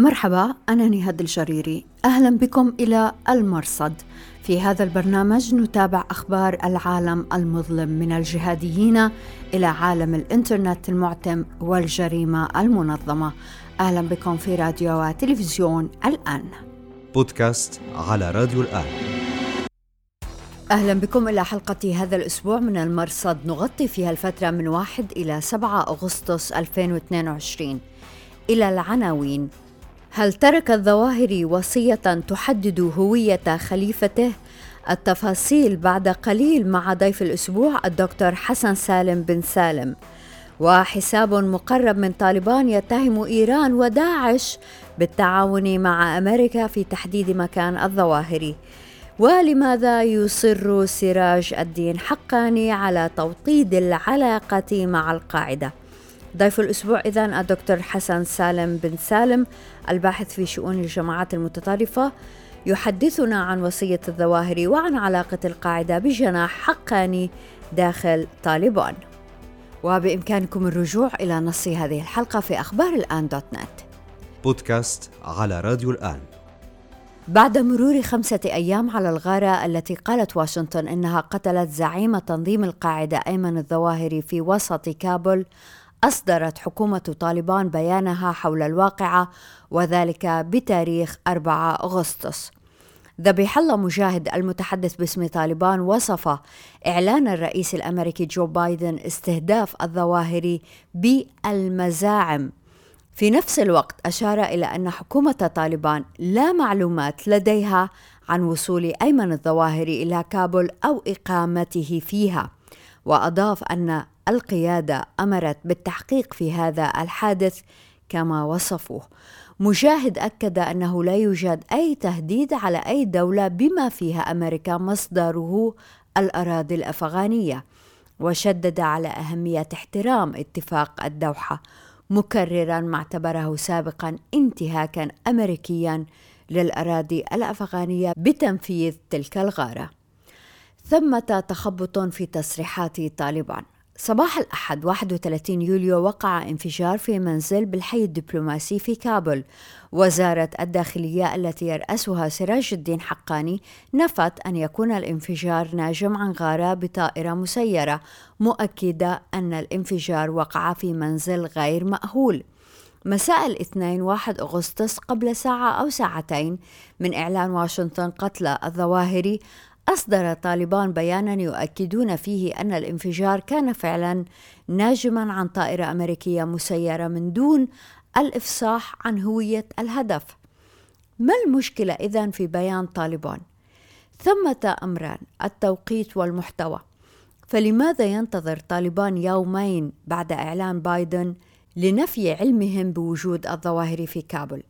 مرحبا أنا نهاد الجريري. أهلا بكم إلى المرصد. في هذا البرنامج نتابع أخبار العالم المظلم من الجهاديين إلى عالم الإنترنت المعتم والجريمة المنظمة. أهلا بكم في راديو وتلفزيون الآن. بودكاست على راديو الآن. أهلا بكم إلى حلقة هذا الأسبوع من المرصد. نغطي فيها الفترة من 1 إلى 7 أغسطس 2022 إلى العناوين. هل ترك الظواهري وصية تحدد هوية خليفته؟ التفاصيل بعد قليل مع ضيف الأسبوع الدكتور حسن سالم بن سالم. وحساب مقرب من طالبان يتهم إيران وداعش بالتعاون مع أمريكا في تحديد مكان الظواهري ولماذا يصر سراج الدين حقاني على توطيد العلاقة مع القاعدة؟ ضيف الأسبوع إذا الدكتور حسن سالم بن سالم الباحث في شؤون الجماعات المتطرفة يحدثنا عن وصية الظواهر وعن علاقة القاعدة بجناح حقاني داخل طالبان. وبإمكانكم الرجوع إلى نص هذه الحلقة في أخبار الآن دوت نت. بودكاست على راديو الآن. بعد مرور خمسة أيام على الغارة التي قالت واشنطن إنها قتلت زعيم تنظيم القاعدة أيمن الظواهري في وسط كابول أصدرت حكومة طالبان بيانها حول الواقعة وذلك بتاريخ 4 أغسطس. ذبيح الله مجاهد المتحدث باسم طالبان وصف إعلان الرئيس الأمريكي جو بايدن استهداف الظواهري بالمزاعم. في نفس الوقت أشار إلى أن حكومة طالبان لا معلومات لديها عن وصول أيمن الظواهري إلى كابول أو إقامته فيها وأضاف أن القيادة أمرت بالتحقيق في هذا الحادث كما وصفوه. مجاهد أكد أنه لا يوجد أي تهديد على أي دولة بما فيها أمريكا مصدره الأراضي الأفغانية وشدد على أهمية احترام اتفاق الدوحة مكررا ما اعتبره سابقا انتهاكا أمريكيا للأراضي الأفغانية بتنفيذ تلك الغارة. ثمة تخبط في تصريحات طالبان. صباح الأحد 31 يوليو وقع انفجار في منزل بالحي الدبلوماسي في كابول وزارة الداخلية التي يرأسها سراج الدين حقاني نفت أن يكون الانفجار ناجم عن غارة بطائرة مسيرة مؤكدة أن الانفجار وقع في منزل غير مأهول. مساء الاثنين 1 أغسطس قبل ساعة أو ساعتين من إعلان واشنطن قتل الظواهري أصدر طالبان بيانا يؤكدون فيه أن الانفجار كان فعلا ناجما عن طائرة أمريكية مسيرة من دون الإفصاح عن هوية الهدف. ما المشكلة إذا في بيان طالبان؟ ثمة أمران التوقيت والمحتوى. فلماذا ينتظر طالبان يومين بعد إعلان بايدن لنفي علمهم بوجود الظواهر في كابل؟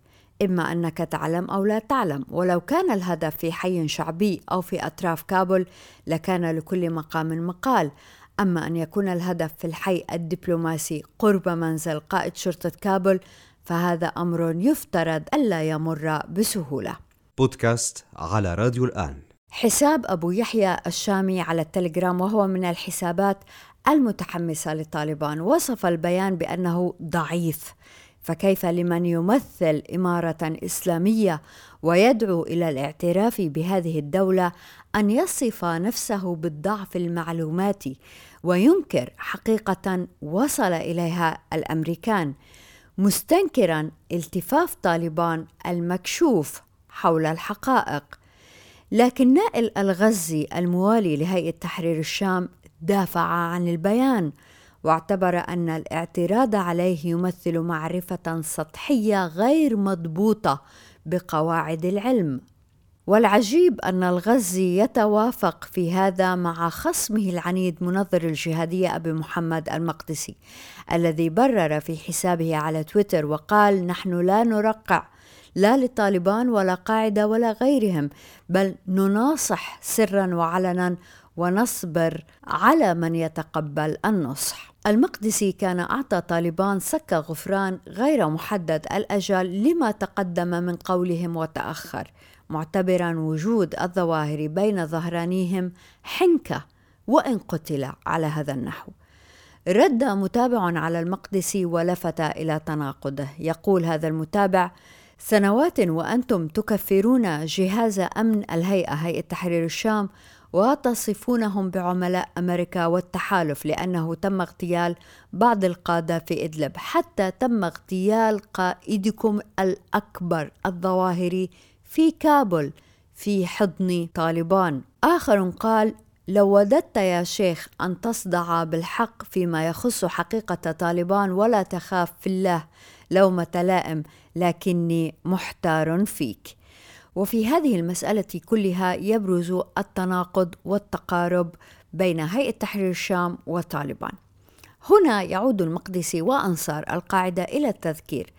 إما أنك تعلم أو لا تعلم. ولو كان الهدف في حي شعبي أو في أطراف كابول لكان لكل مقام مقال. أما أن يكون الهدف في الحي الدبلوماسي قرب منزل قائد شرطة كابول فهذا أمر يفترض ألا يمر بسهولة. بودكاست على راديو الآن. حساب أبو يحيى الشامي على التليجرام وهو من الحسابات المتحمسة لطالبان. وصف البيان بأنه ضعيف. فكيف لمن يمثل إمارة إسلامية ويدعو إلى الاعتراف بهذه الدولة أن يصف نفسه بالضعف المعلوماتي وينكر حقيقة وصل إليها الأمريكان مستنكرا التفاف طالبان المكشوف حول الحقائق. لكن نائل الغزي الموالي لهيئة تحرير الشام دافع عن البيان واعتبر أن الاعتراض عليه يمثل معرفة سطحية غير مضبوطة بقواعد العلم. والعجيب أن الغزي يتوافق في هذا مع خصمه العنيد منظر الجهادية أبي محمد المقدسي الذي برر في حسابه على تويتر وقال نحن لا نرقع لا لطالبان ولا قاعدة ولا غيرهم بل نناصح سرا وعلنا ونصبر على من يتقبل النصح. المقدسي كان أعطى طالبان سك غفران غير محدد الأجل لما تقدم من قولهم وتأخر معتبرا وجود الظواهر بين ظهرانيهم حنكة وإن قتل على هذا النحو. رد متابع على المقدسي ولفت إلى تناقضه. يقول هذا المتابع سنوات وأنتم تكفرون جهاز أمن الهيئة هيئة تحرير الشام وتصفونهم بعملاء أمريكا والتحالف لأنه تم اغتيال بعض القادة في إدلب حتى تم اغتيال قائدكم الأكبر الظواهري في كابول في حضن طالبان. آخر قال لو وددت يا شيخ أن تصدع بالحق فيما يخص حقيقة طالبان ولا تخاف في الله لومة لائم لكني محتار فيك. وفي هذه المسألة كلها يبرز التناقض والتقارب بين هيئة تحرير الشام وطالبان. هنا يعود المقدسي وأنصار القاعدة إلى التذكير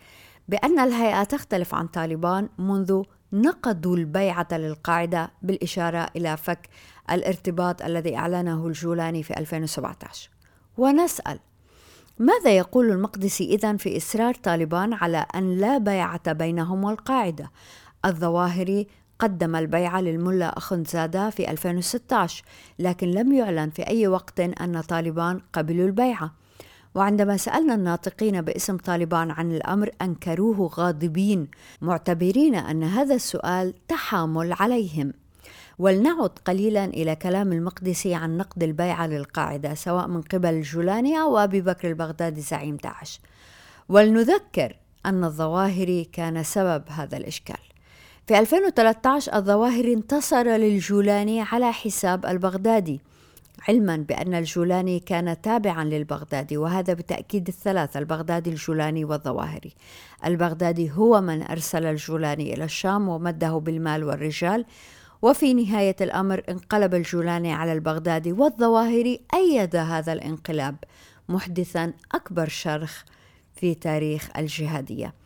بأن الهيئة تختلف عن طالبان منذ نقضوا البيعة للقاعدة بالإشارة إلى فك الارتباط الذي أعلنه الجولاني في 2017 ونسأل ماذا يقول المقدسي إذن في إصرار طالبان على أن لا بيعة بينهم والقاعدة الظواهري قدم البيعة للملا أخنزادة في 2016 لكن لم يعلن في أي وقت أن طالبان قبلوا البيعة وعندما سألنا الناطقين باسم طالبان عن الأمر أنكروه غاضبين معتبرين أن هذا السؤال تحامل عليهم. ولنعد قليلا إلى كلام المقدسي عن نقد البيعة للقاعدة سواء من قبل الجولاني أو أبي بكر البغدادي زعيم داعش. ولنذكر أن الظواهري كان سبب هذا الإشكال. في 2013 الظواهر انتصر للجولاني على حساب البغدادي علما بأن الجولاني كان تابعا للبغدادي وهذا بتأكيد الثلاثة البغدادي الجولاني والظواهري. البغدادي هو من أرسل الجولاني إلى الشام ومده بالمال والرجال وفي نهاية الأمر انقلب الجولاني على البغدادي والظواهري أيد هذا الانقلاب محدثا أكبر شرخ في تاريخ الجهادية.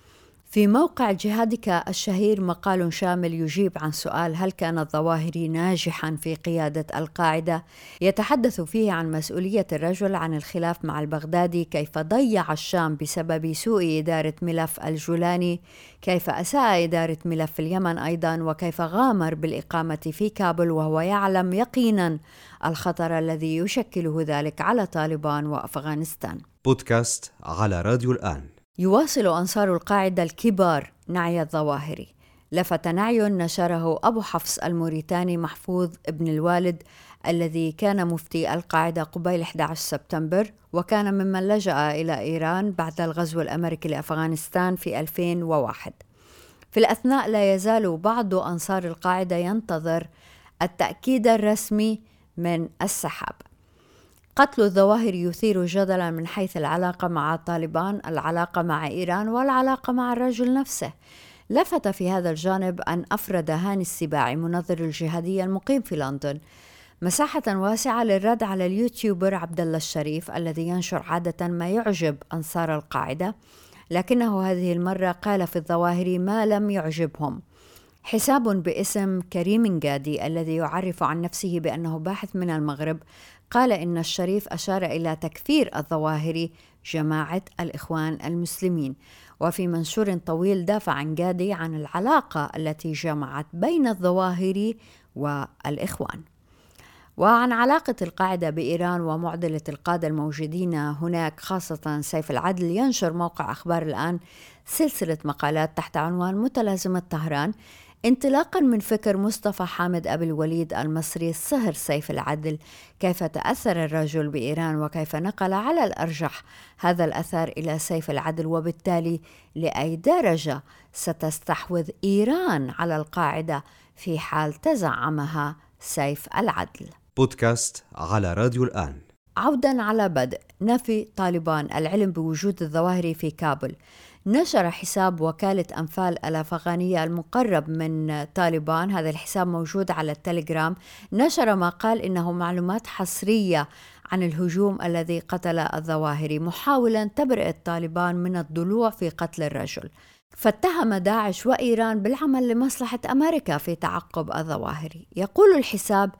في موقع جهادك الشهير مقال شامل يجيب عن سؤال هل كان الظواهري ناجحا في قيادة القاعدة؟ يتحدث فيه عن مسؤولية الرجل عن الخلاف مع البغدادي كيف ضيع الشام بسبب سوء إدارة ملف الجولاني؟ كيف أساء إدارة ملف اليمن أيضا؟ وكيف غامر بالإقامة في كابل وهو يعلم يقينا الخطر الذي يشكله ذلك على طالبان وأفغانستان؟ بودكاست على راديو الآن. يواصل أنصار القاعدة الكبار نعي الظواهري لفت نعي نشره أبو حفص الموريتاني محفوظ ابن الوالد الذي كان مفتي القاعدة قبيل 11 سبتمبر وكان ممن لجأ إلى إيران بعد الغزو الأمريكي لأفغانستان في 2001 في الأثناء لا يزال بعض أنصار القاعدة ينتظر التأكيد الرسمي من السحاب. قتل الظواهر يثير جدلا من حيث العلاقة مع طالبان، العلاقة مع إيران والعلاقة مع الرجل نفسه. لفت في هذا الجانب أن أفرد هاني السباعي منظر الجهادية المقيم في لندن مساحة واسعة للرد على اليوتيوبر عبد الله الشريف الذي ينشر عادة ما يعجب أنصار القاعدة، لكنه هذه المرة قال في الظواهر ما لم يعجبهم. حساب باسم كريم جادي الذي يعرف عن نفسه بأنه باحث من المغرب قال إن الشريف أشار إلى تكفير الظواهري جماعة الإخوان المسلمين وفي منشور طويل دافع عن جادي عن العلاقة التي جمعت بين الظواهري والإخوان. وعن علاقة القاعدة بإيران ومعضلة القادة الموجودين هناك خاصة سيف العدل ينشر موقع أخبار الآن سلسلة مقالات تحت عنوان متلازمة طهران انطلاقا من فكر مصطفى حامد أبي الوليد المصري صهر سيف العدل. كيف تأثر الرجل بإيران وكيف نقل على الأرجح هذا الأثر إلى سيف العدل؟ وبالتالي لأي درجة ستستحوذ إيران على القاعدة في حال تزعمها سيف العدل؟ بودكاست على راديو الآن. عودا على بدء. نفي طالبان العلم بوجود الظواهري في كابل. نشر حساب وكالة أنفال الأفغانية المقرب من طالبان هذا الحساب موجود على التليجرام نشر ما قال إنه معلومات حصرية عن الهجوم الذي قتل الظواهري محاولا تبرئة طالبان من الضلوع في قتل الرجل. فاتهم داعش وإيران بالعمل لمصلحة أمريكا في تعقب الظواهري يقول الحساب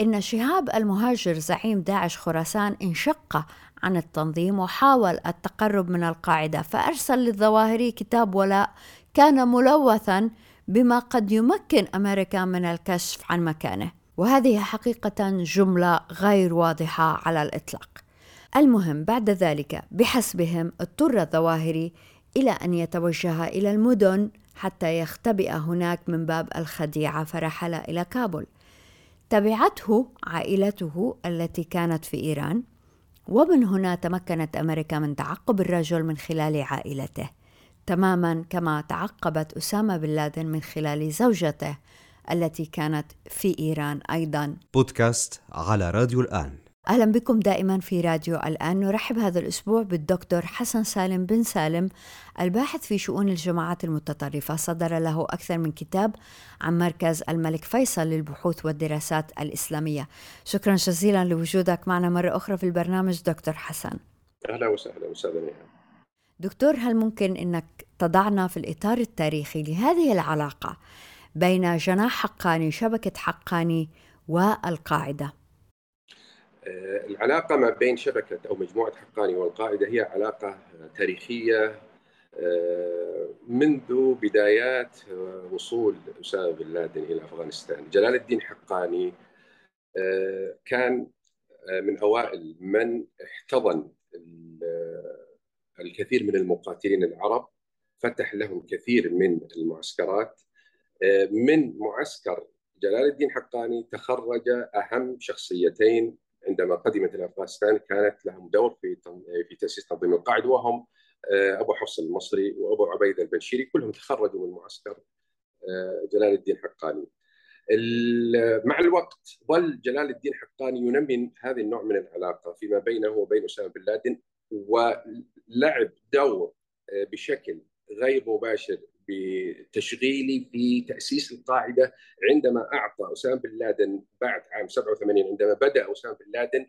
إن شهاب المهاجر زعيم داعش خراسان انشق عن التنظيم وحاول التقرب من القاعدة فأرسل للظواهري كتاب ولاء كان ملوثا بما قد يمكن أمريكا من الكشف عن مكانه. وهذه حقيقة جملة غير واضحة على الإطلاق. المهم بعد ذلك بحسبهم اضطر الظواهري إلى أن يتوجه إلى المدن حتى يختبئ هناك من باب الخديعة فرحل إلى كابول. تبعته عائلته التي كانت في إيران ومن هنا تمكنت أمريكا من تعقب الرجل من خلال عائلته. تماما كما تعقبت أسامة بن لادن من خلال زوجته التي كانت في إيران أيضا. بودكاست على راديو الآن. أهلا بكم دائما في راديو الآن. نرحب هذا الأسبوع بالدكتور حسن سالم بن سالم الباحث في شؤون الجماعات المتطرفة. صدر له أكثر من كتاب عن مركز الملك فيصل للبحوث والدراسات الإسلامية. شكرا جزيلا لوجودك معنا مرة أخرى في البرنامج دكتور حسن. أهلا وسهلا أستاذ دكتور هل ممكن أنك تضعنا في الإطار التاريخي لهذه العلاقة بين جناح حقاني شبكة حقاني والقاعدة؟ آه، العلاقة ما بين شبكة أو مجموعة حقاني والقاعدة هي علاقة تاريخية آه، منذ بدايات آه، وصول أسامة بن لادن إلى أفغانستان. جلال الدين حقاني كان من أوائل من احتضن الكثير من المقاتلين العرب فتح لهم كثير من المعسكرات. من معسكر جلال الدين حقاني تخرج أهم شخصيتين عندما قدمت إلى افغانستان كانت لهم دور في في تأسيس تنظيم القاعده وهم آه، أبو حفص المصري وأبو عبيده البنشيري كلهم تخرجوا من معسكر آه، جلال الدين حقاني. مع الوقت ظل جلال الدين حقاني ينمي هذا النوع من العلاقة فيما بينه وبين أسامة بن لادن ولعب دور آه، بشكل غير مباشر بتشغيلي في تاسيس القاعدة عندما أعطى أسامة بن لادن بعد عام 87 عندما بدأ أسامة بن لادن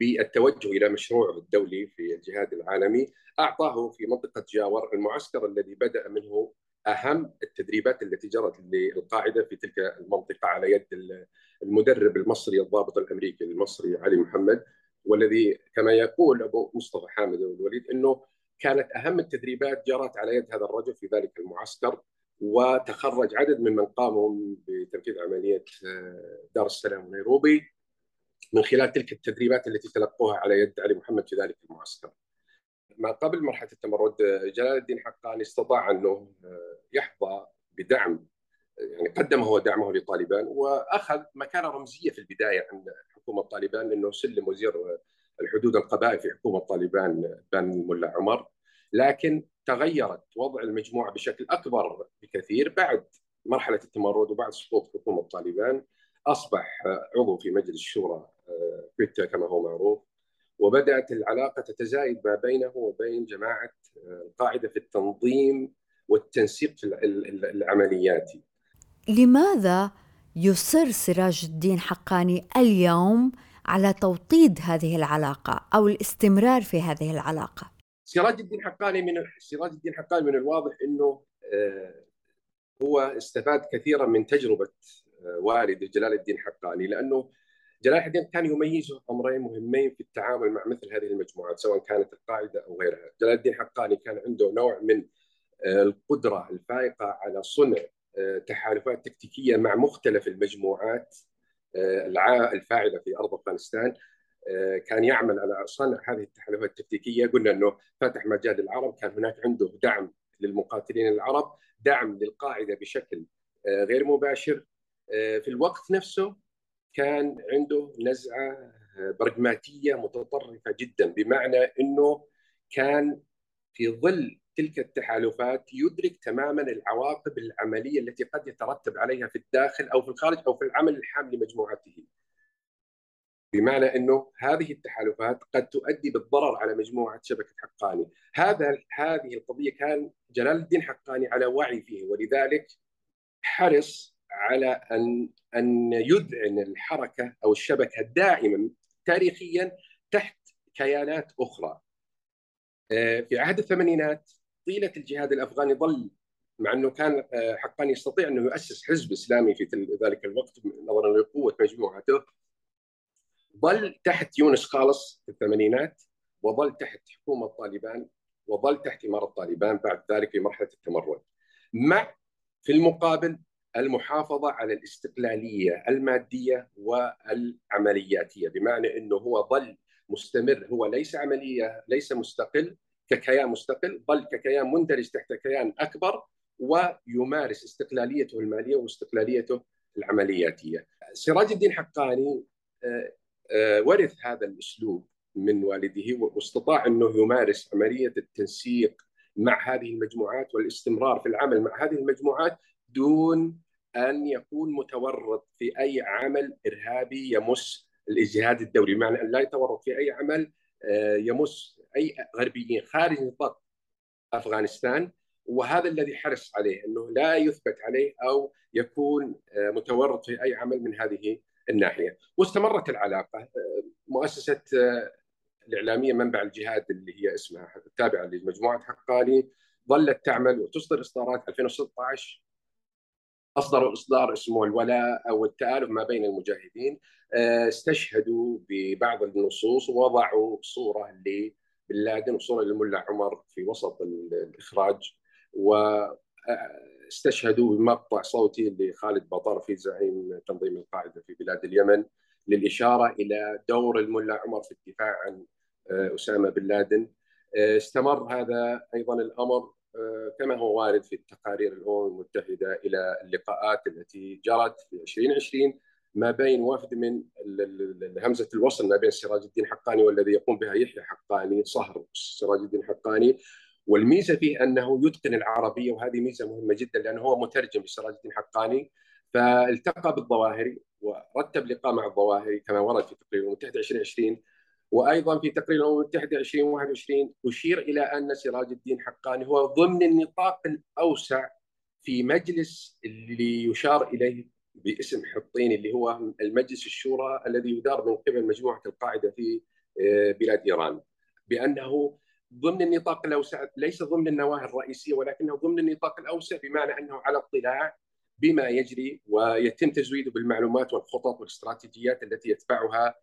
بالتوجه إلى مشروعه الدولي في الجهاد العالمي أعطاه في منطقة جاور المعسكر الذي بدأ منه أهم التدريبات التي جرت للقاعدة في تلك المنطقة على يد المدرب المصري الضابط الأمريكي المصري علي محمد والذي كما يقول أبو مصطفى حامد الوليد إنه كانت أهم التدريبات جرت على يد هذا الرجل في ذلك المعسكر وتخرج عدد من من قاموا بتنفيذ عملية آه، دار السلام ونيروبي من خلال تلك التدريبات التي تلقوها على يد علي محمد في ذلك المعسكر. ما قبل مرحلة التمرد جلال الدين حقاني استطاع انه آه، يحظى بدعم يعني قدم هو دعمه لطالبان وأخذ مكانة رمزية في البداية عند حكومة طالبان انه سلم وزير الحدود القبائل في حكومة طالبان بن ملا عمر لكن تغيرت وضع المجموعة بشكل أكبر بكثير بعد مرحلة التمرد وبعد سقوط حكومة طالبان أصبح عضو في مجلس الشورى بيتا كما هو معروف وبدأت العلاقة تتزايد ما بينه وبين جماعة القاعدة في التنظيم والتنسيق العملياتي. لماذا يصر سراج الدين حقاني اليوم على توطيد هذه العلاقة أو الاستمرار في هذه العلاقة. سراج الدين حقاني من سراج الدين حقاني من الواضح أنه آه، هو استفاد كثيرا من تجربة آه، والده جلال الدين حقاني لأنه جلال الدين كان يميزه أمرين مهمين في التعامل مع مثل هذه المجموعات سواء كانت القاعدة أو غيرها، جلال الدين حقاني كان عنده نوع من آه، القدرة الفائقة على صنع تحالفات تكتيكية مع مختلف المجموعات الفاعله في أرض أفغانستان آه، كان يعمل على صنع هذه التحالفات التكتيكية. قلنا إنه فتح مجال العرب كان هناك عنده دعم للمقاتلين العرب دعم للقاعدة بشكل آه، غير مباشر. آه، في الوقت نفسه كان عنده نزعة برغماتية متطرفة جدا بمعنى إنه كان في ظل تلك التحالفات يدرك تماما العواقب العملية التي قد يترتب عليها في الداخل أو في الخارج أو في العمل الحام لمجموعته. بمعنى إنه هذه التحالفات قد تؤدي بالضرر على مجموعة شبكة حقاني، هذا هذه القضية كان جلال الدين حقاني على وعي فيه ولذلك حرص على أن أن يذعن الحركة أو الشبكة دائما تاريخيا تحت كيانات أخرى. آه، في عهد الثمانينات طيلة الجهاد الأفغاني ظل مع أنه كان آه، حقاني يستطيع أنه يؤسس حزب إسلامي في ذلك الوقت نظرا لقوه مجموعته ظل تحت يونس خالص في الثمانينات وظل تحت حكومة طالبان وظل تحت إمارة طالبان بعد ذلك في مرحلة التمرد. مع في المقابل المحافظة على الاستقلالية المادية والعملياتية بمعنى أنه هو ظل مستمر هو ليس عملية ليس مستقل ككيان مستقل بل ككيان مندرج تحت كيان أكبر ويمارس استقلاليته المالية واستقلاليته العملياتية. سراج الدين حقاني آه، آه، ورث هذا الأسلوب من والده واستطاع أنه يمارس عملية التنسيق مع هذه المجموعات والاستمرار في العمل مع هذه المجموعات دون أن يكون متورط في أي عمل إرهابي يمس الاجهاد الدولي، بمعنى أن لا يتورط في أي عمل آه، يمس أي غربيين خارج نطاق أفغانستان. وهذا الذي حرص عليه أنه لا يثبت عليه أو يكون آه، متورط في أي عمل من هذه الناحية، واستمرت العلاقة آه، مؤسسة الإعلامية منبع الجهاد اللي هي اسمها التابعه لمجموعة حقاني ظلت تعمل وتصدر إصدارات 2016 أصدروا إصدار اسمه الولاء أو التآلف ما بين المجاهدين آه، استشهدوا ببعض النصوص ووضعوا صورة لبن لادن وصوره للملا عمر في وسط الإخراج واستشهدوا بمقطع صوتي لخالد بطر في زعيم تنظيم القاعدة في بلاد اليمن للإشارة إلى دور الملا عمر في الدفاع عن آه، أسامة بن لادن. آه، استمر هذا أيضا الأمر آه، كما هو وارد في التقارير الأمم المتحدة إلى اللقاءات التي جرت في 2020 ما بين وفد من همزة الوصل ما بين سراج الدين حقاني والذي يقوم بها يحيى حقاني صهر سراج الدين حقاني. والميزة فيه أنه يتقن العربيه وهذه ميزة مهمة جدا لأنه هو مترجم لسراج الدين حقاني. فالتقى بالظواهري ورتب لقاء مع الظواهري كما ورد في تقرير المتحدة 2020 وأيضا في تقرير الأمم المتحدة 2021 أشير إلى أن سراج الدين حقاني هو ضمن النطاق الأوسع في مجلس اللي يشار إليه باسم حطين اللي هو المجلس الشورى الذي يدار من قبل مجموعة القاعدة في آه، بلاد إيران. بأنه ضمن النطاق الأوسع ليس ضمن النواهي الرئيسية ولكنه ضمن النطاق الأوسع بمعنى أنه على اطلاع بما يجري ويتم تزويده بالمعلومات والخطط والاستراتيجيات التي يتبعها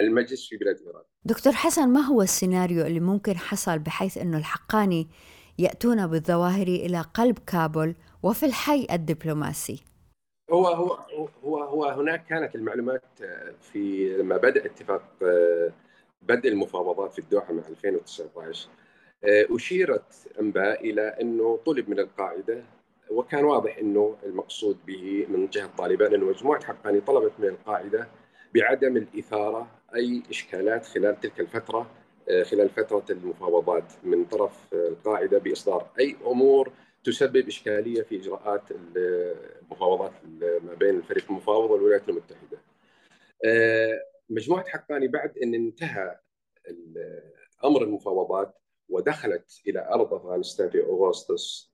المجلس في بلاد ايران. دكتور حسن ما هو السيناريو اللي ممكن حصل بحيث إنه الحقاني يأتون بالظواهر إلى قلب كابول وفي الحي الدبلوماسي؟ هو هو هو هو هناك كانت المعلومات آه، في لما بدأ اتفاق آه، بدء المفاوضات في الدوحة مع 2019 أشيرت أنباء إلى إنه طلب من القاعدة وكان واضح إنه المقصود به من جهة طالبان انه مجموعة حقاني طلبت من القاعدة بعدم الإثارة أي إشكالات خلال تلك الفترة آه، خلال فترة المفاوضات من طرف القاعدة بإصدار أي أمور تسبب إشكالية في إجراءات المفاوضات ما بين الفريق المفاوض والولايات المتحدة. آه، مجموعة حقاني بعد إن انتهى أمر المفاوضات ودخلت إلى أرض أفغانستان في أغسطس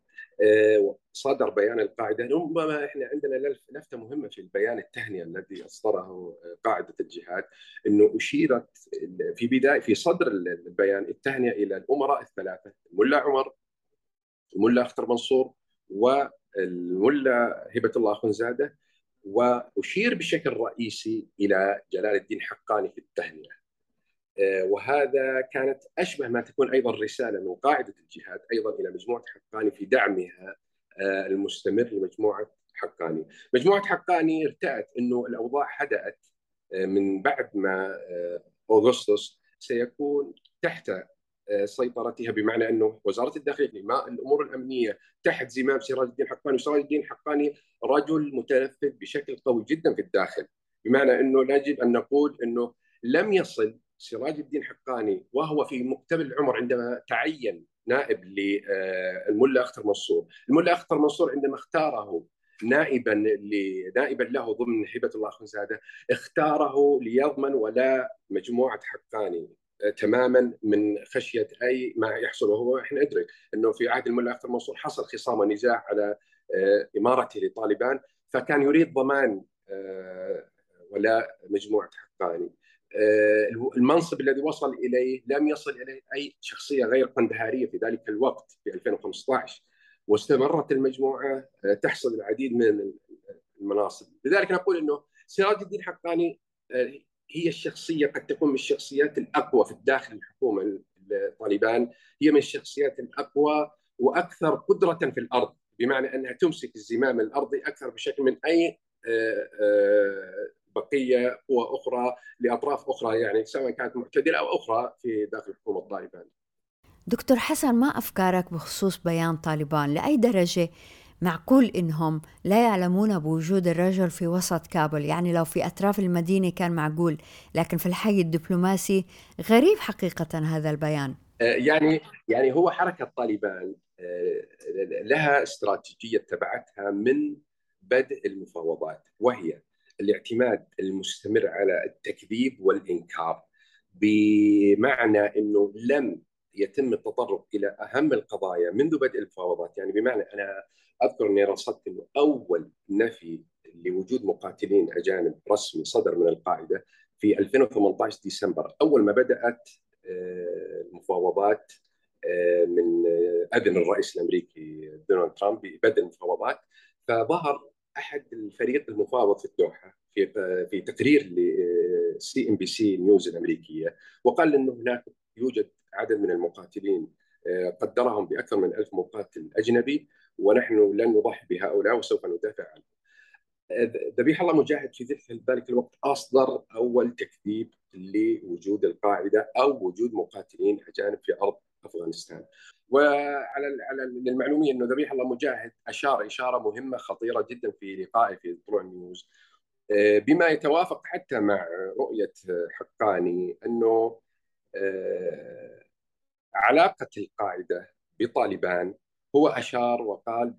صدر بيان القاعدة. ربما إحنا عندنا لفتة مهمة في البيان التهنئة الذي أصدره قاعدة الجهاد إنه أشيرت في بدايه في صدر البيان التهنئة إلى الأمراء الثلاثة الملا عمر الملا أختر منصور والملا هبة الله اخنزاده وأشير بشكل رئيسي إلى جلال الدين حقاني في التهنئة. آه، وهذا كانت أشبه ما تكون أيضا رسالة من قاعدة الجهاد أيضا إلى مجموعة حقاني في دعمها آه، المستمر لمجموعة حقاني. مجموعة حقاني ارتأت إنه الأوضاع هدأت آه، من بعد ما أغسطس سيكون تحت سيطرتها بمعنى إنه وزارة الداخلية الأمور الأمنية تحت زمام سراج الدين حقاني، وسراج الدين حقاني رجل متنفذ بشكل قوي جدا في الداخل، بمعنى إنه يجب أن نقول إنه لم يصل سراج الدين حقاني وهو في مقتبل العمر عندما تعين نائب للملا أختر منصور، الملا أختر منصور عندما اختاره نائبا نائبا له ضمن هبة الله خنزاده اختاره ليضمن ولا مجموعة حقاني آه، تماما من خشية أي ما يحصل وهو إحنا ندرك إنه في عهد الملا أختر منصور حصل خصام ونزاع على آه، إمارته لطالبان فكان يريد ضمان آه، ولاء مجموعة حقاني. آه، المنصب الذي وصل إليه لم يصل إليه أي شخصية غير قندهارية في ذلك الوقت في 2015 واستمرت المجموعة آه، تحصل العديد من المناصب. لذلك نقول إنه سراج الدين حقاني آه، هي الشخصية قد تكون من الشخصيات الأقوى في الداخل الحكومة طالبان هي من الشخصيات الأقوى وأكثر قدرة في الأرض بمعنى أنها تمسك الزمام الأرضي أكثر بشكل من أي بقية قوى أخرى لأطراف أخرى يعني سواء كانت معتدلة أو أخرى في داخل حكومه طالبان. دكتور حسن ما أفكارك بخصوص بيان طالبان؟ لأي درجة معقول إنهم لا يعلمون بوجود الرجل في وسط كابول يعني لو في أطراف المدينة كان معقول لكن في الحي الدبلوماسي غريب حقيقة هذا البيان آه، يعني يعني هو حركة طالبان آه، لها استراتيجية تبعتها من بدء المفاوضات وهي الاعتماد المستمر على التكذيب والإنكار بمعنى أنه لم يتم التطرق إلى أهم القضايا منذ بدء المفاوضات يعني بمعنى أنا أذكر إني رصدت إنه أول نفي لوجود مقاتلين أجانب رسمي صدر من القاعدة في 2018 ديسمبر أول ما بدأت آه، المفاوضات آه، من أذن الرئيس الأمريكي دونالد ترامب ببدء المفاوضات. فظهر أحد الفريق المفاوض في الدوحة في في تقرير ل CNBC News الأمريكية وقال إنه هناك يوجد عدد من المقاتلين آه، قدرهم بأكثر من ألف مقاتل أجنبي ونحن لن نضحي بهؤلاء وسوف ندافع عنهم. ذبيح الله مجاهد في ذلك الوقت أصدر أول تكذيب لوجود القاعدة أو وجود مقاتلين أجانب في أرض أفغانستان. وعلى على للمعلومية إنه ذبيح الله مجاهد أشار إشارة مهمة خطيرة جدا في لقائه في Tolo News آه، بما يتوافق حتى مع رؤية حقاني إنه آه، علاقة القاعدة بطالبان هو أشار وقال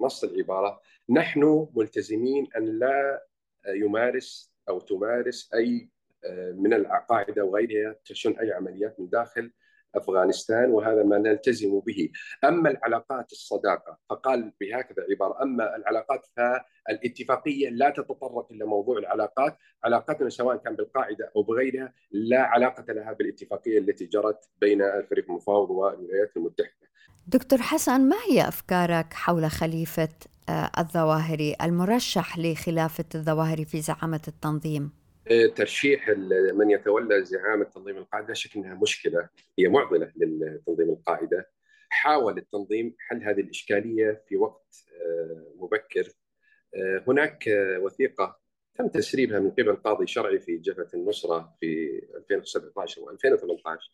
بنص العبارة نحن ملتزمين أن لا يمارس أو تمارس أي آه، من القاعدة وغيرها تشن أي عمليات من داخل أفغانستان وهذا ما نلتزم به، أما العلاقات الصداقة فقال بهكذا عبارة، أما العلاقات فالاتفاقية لا تتطرق إلى موضوع العلاقات، علاقتنا سواء كان بالقاعدة أو بغيرها لا علاقة لها بالاتفاقية التي جرت بين الفريق المفاوض والولايات المتحدة. دكتور حسن ما هي أفكارك حول خليفة آه، الظواهري المرشح لخلافة الظواهري في زعامة التنظيم؟ ترشيح من يتولى زعامه تنظيم القاعدة شك إنها مشكلة هي معضلة للتنظيم القاعدة. حاول التنظيم حل هذه الإشكالية في وقت آه، مبكر. آه، هناك وثيقة تم تسريبها من قبل قاضي شرعي في جبهة النصرة في 2017 و 2018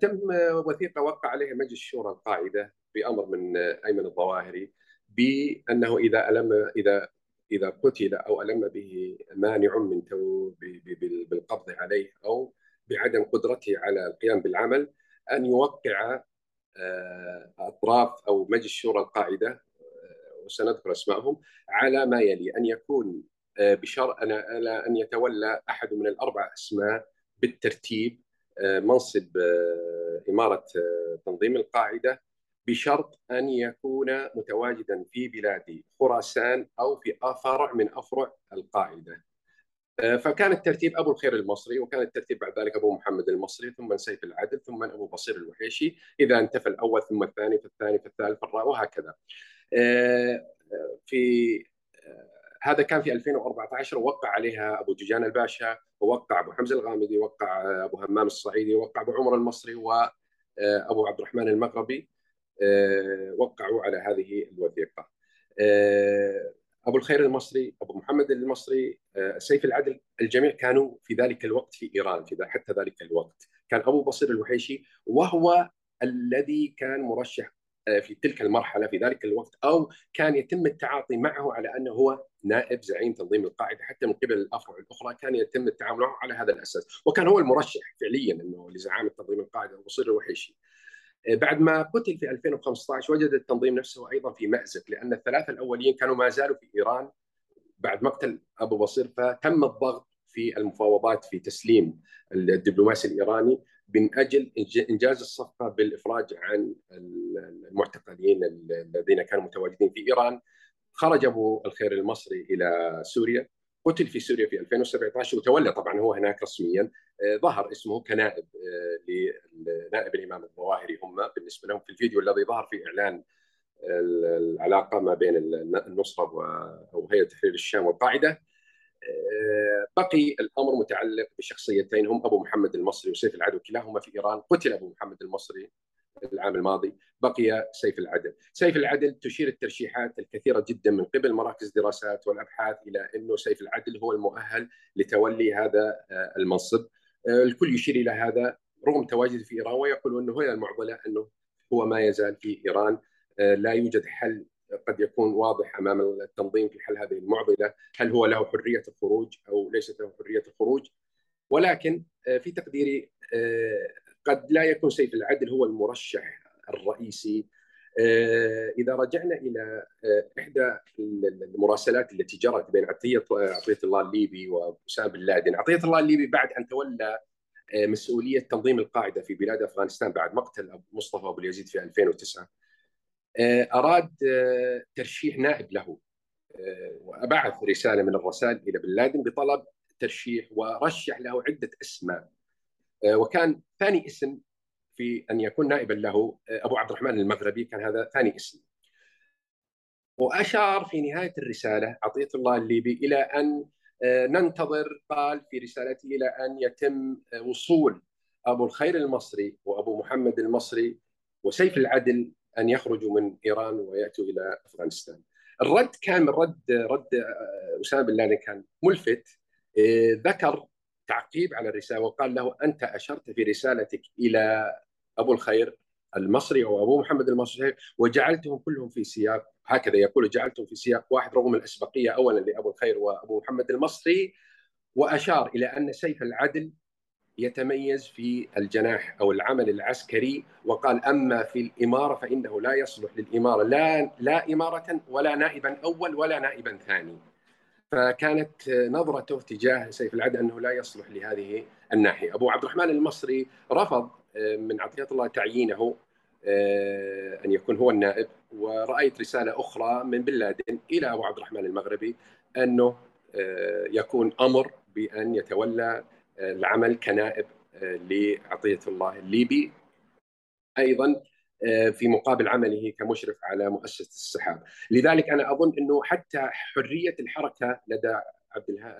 تم وثيقة وقع عليها مجلس شورى القاعدة بأمر من أيمن الظواهري بأنه إذا ألم إذا إذا قتل أو ألم به مانع من بالقبض عليه أو بعدم قدرته على القيام بالعمل أن يوقع آه، أطراف أو مجلس شورى القاعدة آه، وسنذكر اسمائهم على ما يلي أن يكون آه، بشرط أن يتولى أحد من الأربع أسماء بالترتيب منصب إمارة تنظيم القاعدة بشرط أن يكون متواجدا في بلاد خراسان أو في فرع من أفرع القاعدة. آه، فكان الترتيب أبو الخير المصري وكان الترتيب بعد ذلك أبو محمد المصري ثم سيف العدل ثم أبو بصير الوحيشي إذا انتفى الأول ثم الثاني فالثاني فالثالث فالرابع وهكذا. آه، في آه، هذا كان في 2014 ووقع عليها أبو جيجان الباشا ووقع أبو حمزة الغامدي وقع أبو همام الصعيدي وقع أبو عمر المصري وابو عبد الرحمن المغربي وقعوا على هذه الوثيقة. آه، أبو الخير المصري، أبو محمد المصري، آه، سيف العدل، الجميع كانوا في ذلك الوقت في إيران في حتى ذلك الوقت. كان أبو بصير الوحيشي وهو الذي كان مرشح في تلك المرحلة في ذلك الوقت أو كان يتم التعاطي معه على أنه هو نائب زعيم تنظيم القاعدة حتى من قبل الأفرع الأخرى كان يتم التعامل معه على هذا الأساس وكان هو المرشح فعليا أنه لزعامة تنظيم القاعدة أبو بصير الوحيشي. آه، بعد ما قتل في 2015 وجد التنظيم نفسه أيضا في مأزق لأن الثلاثة الأولين كانوا ما زالوا في إيران بعد مقتل أبو بصير فتم الضغط في المفاوضات في تسليم الدبلوماسي الإيراني من أجل إنجاز الصفقة بالإفراج عن المعتقلين الذين كانوا متواجدين في إيران. خرج أبو الخير المصري إلى سوريا قتل في سوريا في 2017 وتولى طبعا هو هناك رسميا. ظهر اسمه كنائب آه، لنائب الإمام الظواهري هم بالنسبة لهم في الفيديو الذي ظهر في إعلان العلاقة ما بين النصرة وهيئه تحرير الشام والقاعدة. آه، بقي الأمر متعلق بشخصيتين. هم أبو محمد المصري وسيف العدو. كلاهما في إيران قتل أبو محمد المصري العام الماضي. بقي سيف العدل. سيف العدل تشير الترشيحات الكثيرة جدا من قبل مراكز دراسات والأبحاث إلى أنه سيف العدل هو المؤهل لتولي هذا آه، المنصب. الكل يشير إلى هذا رغم تواجده في إيران ويقول أنه هي المعضلة أنه هو ما يزال في إيران آه، لا يوجد حل قد يكون واضح أمام التنظيم في حل هذه المعضلة، هل هو له حرية الخروج أو ليست له حرية الخروج؟ ولكن في تقديري قد لا يكون سيف العدل هو المرشح الرئيسي إذا رجعنا إلى إحدى المراسلات التي جرت بين عطية عطية الله الليبي وأسامة بن لادن، عطية الله الليبي بعد أن تولى مسؤولية تنظيم القاعدة في بلاد أفغانستان بعد مقتل مصطفى أبو اليزيد في 2009 أراد ترشيح نائب له وبعث رسالة من الرسائل إلى بن لادن بطلب ترشيح ورشح له عدة أسماء وكان ثاني اسم في أن يكون نائبا له أبو عبد الرحمن المغربي كان هذا ثاني اسم وأشار في نهاية الرسالة عطية الله الليبي إلى أن ننتظر قال في رسالته إلى أن يتم وصول أبو الخير المصري وأبو محمد المصري وسيف العدل أن يخرجوا من إيران ويأتوا إلى أفغانستان. الرد كان رد رد أسامة بن لادن كان ملفت ذكر تعقيب على الرسالة وقال له أنت أشرت في رسالتك إلى أبو الخير المصري أو أبو محمد المصري وجعلتهم كلهم في سياق هكذا يقول جعلتهم في سياق واحد رغم الأسبقية اولا لأبو الخير وأبو محمد المصري وأشار إلى أن سيف العدل يتميز في الجناح أو العمل العسكري وقال أما في الإمارة فإنه لا يصلح للإمارة لا لا إمارة ولا نائبا أول ولا نائبا ثاني. فكانت نظرته تجاه سيف العدل أنه لا يصلح لهذه الناحية. أبو عبد الرحمن المصري رفض من عطية الله تعيينه أن يكون هو النائب ورأيت رسالة أخرى من بن لادن إلى أبو عبد الرحمن المغربي أنه يكون أمر بأن يتولى العمل كنائب لعطية الله الليبي أيضا في مقابل عمله كمشرف على مؤسسة السحاب، لذلك أنا أظن إنه حتى حرية الحركة لدى عبد الها...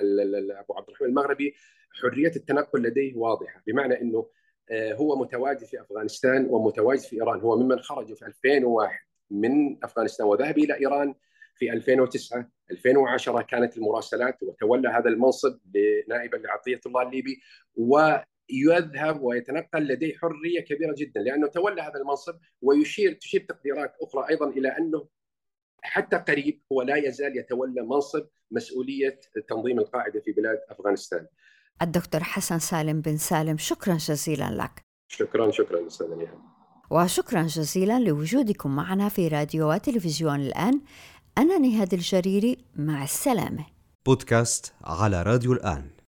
أبو عبد الرحمن المغربي حرية التنقل لديه واضحة، بمعنى إنه هو متواجد في أفغانستان ومتواجد في إيران، هو ممن خرج في 2001 من أفغانستان وذهب إلى إيران في 2009 2010 كانت المراسلات وتولى هذا المنصب نائبا لعطيه الله الليبي ويذهب ويتنقل لديه حرية كبيرة جدا لأنه تولى هذا المنصب ويشير تشير تقديرات أخرى أيضا إلى أنه حتى قريب هو لا يزال يتولى منصب مسؤولية تنظيم القاعدة في بلاد أفغانستان. الدكتور حسن سالم بن سالم شكرا جزيلا لك. شكرا شكرا أستاذ نيهان. وشكرا جزيلا لوجودكم معنا في راديو وتلفزيون الآن أنا نهاد الجريري مع السلامة بودكاست على راديو الآن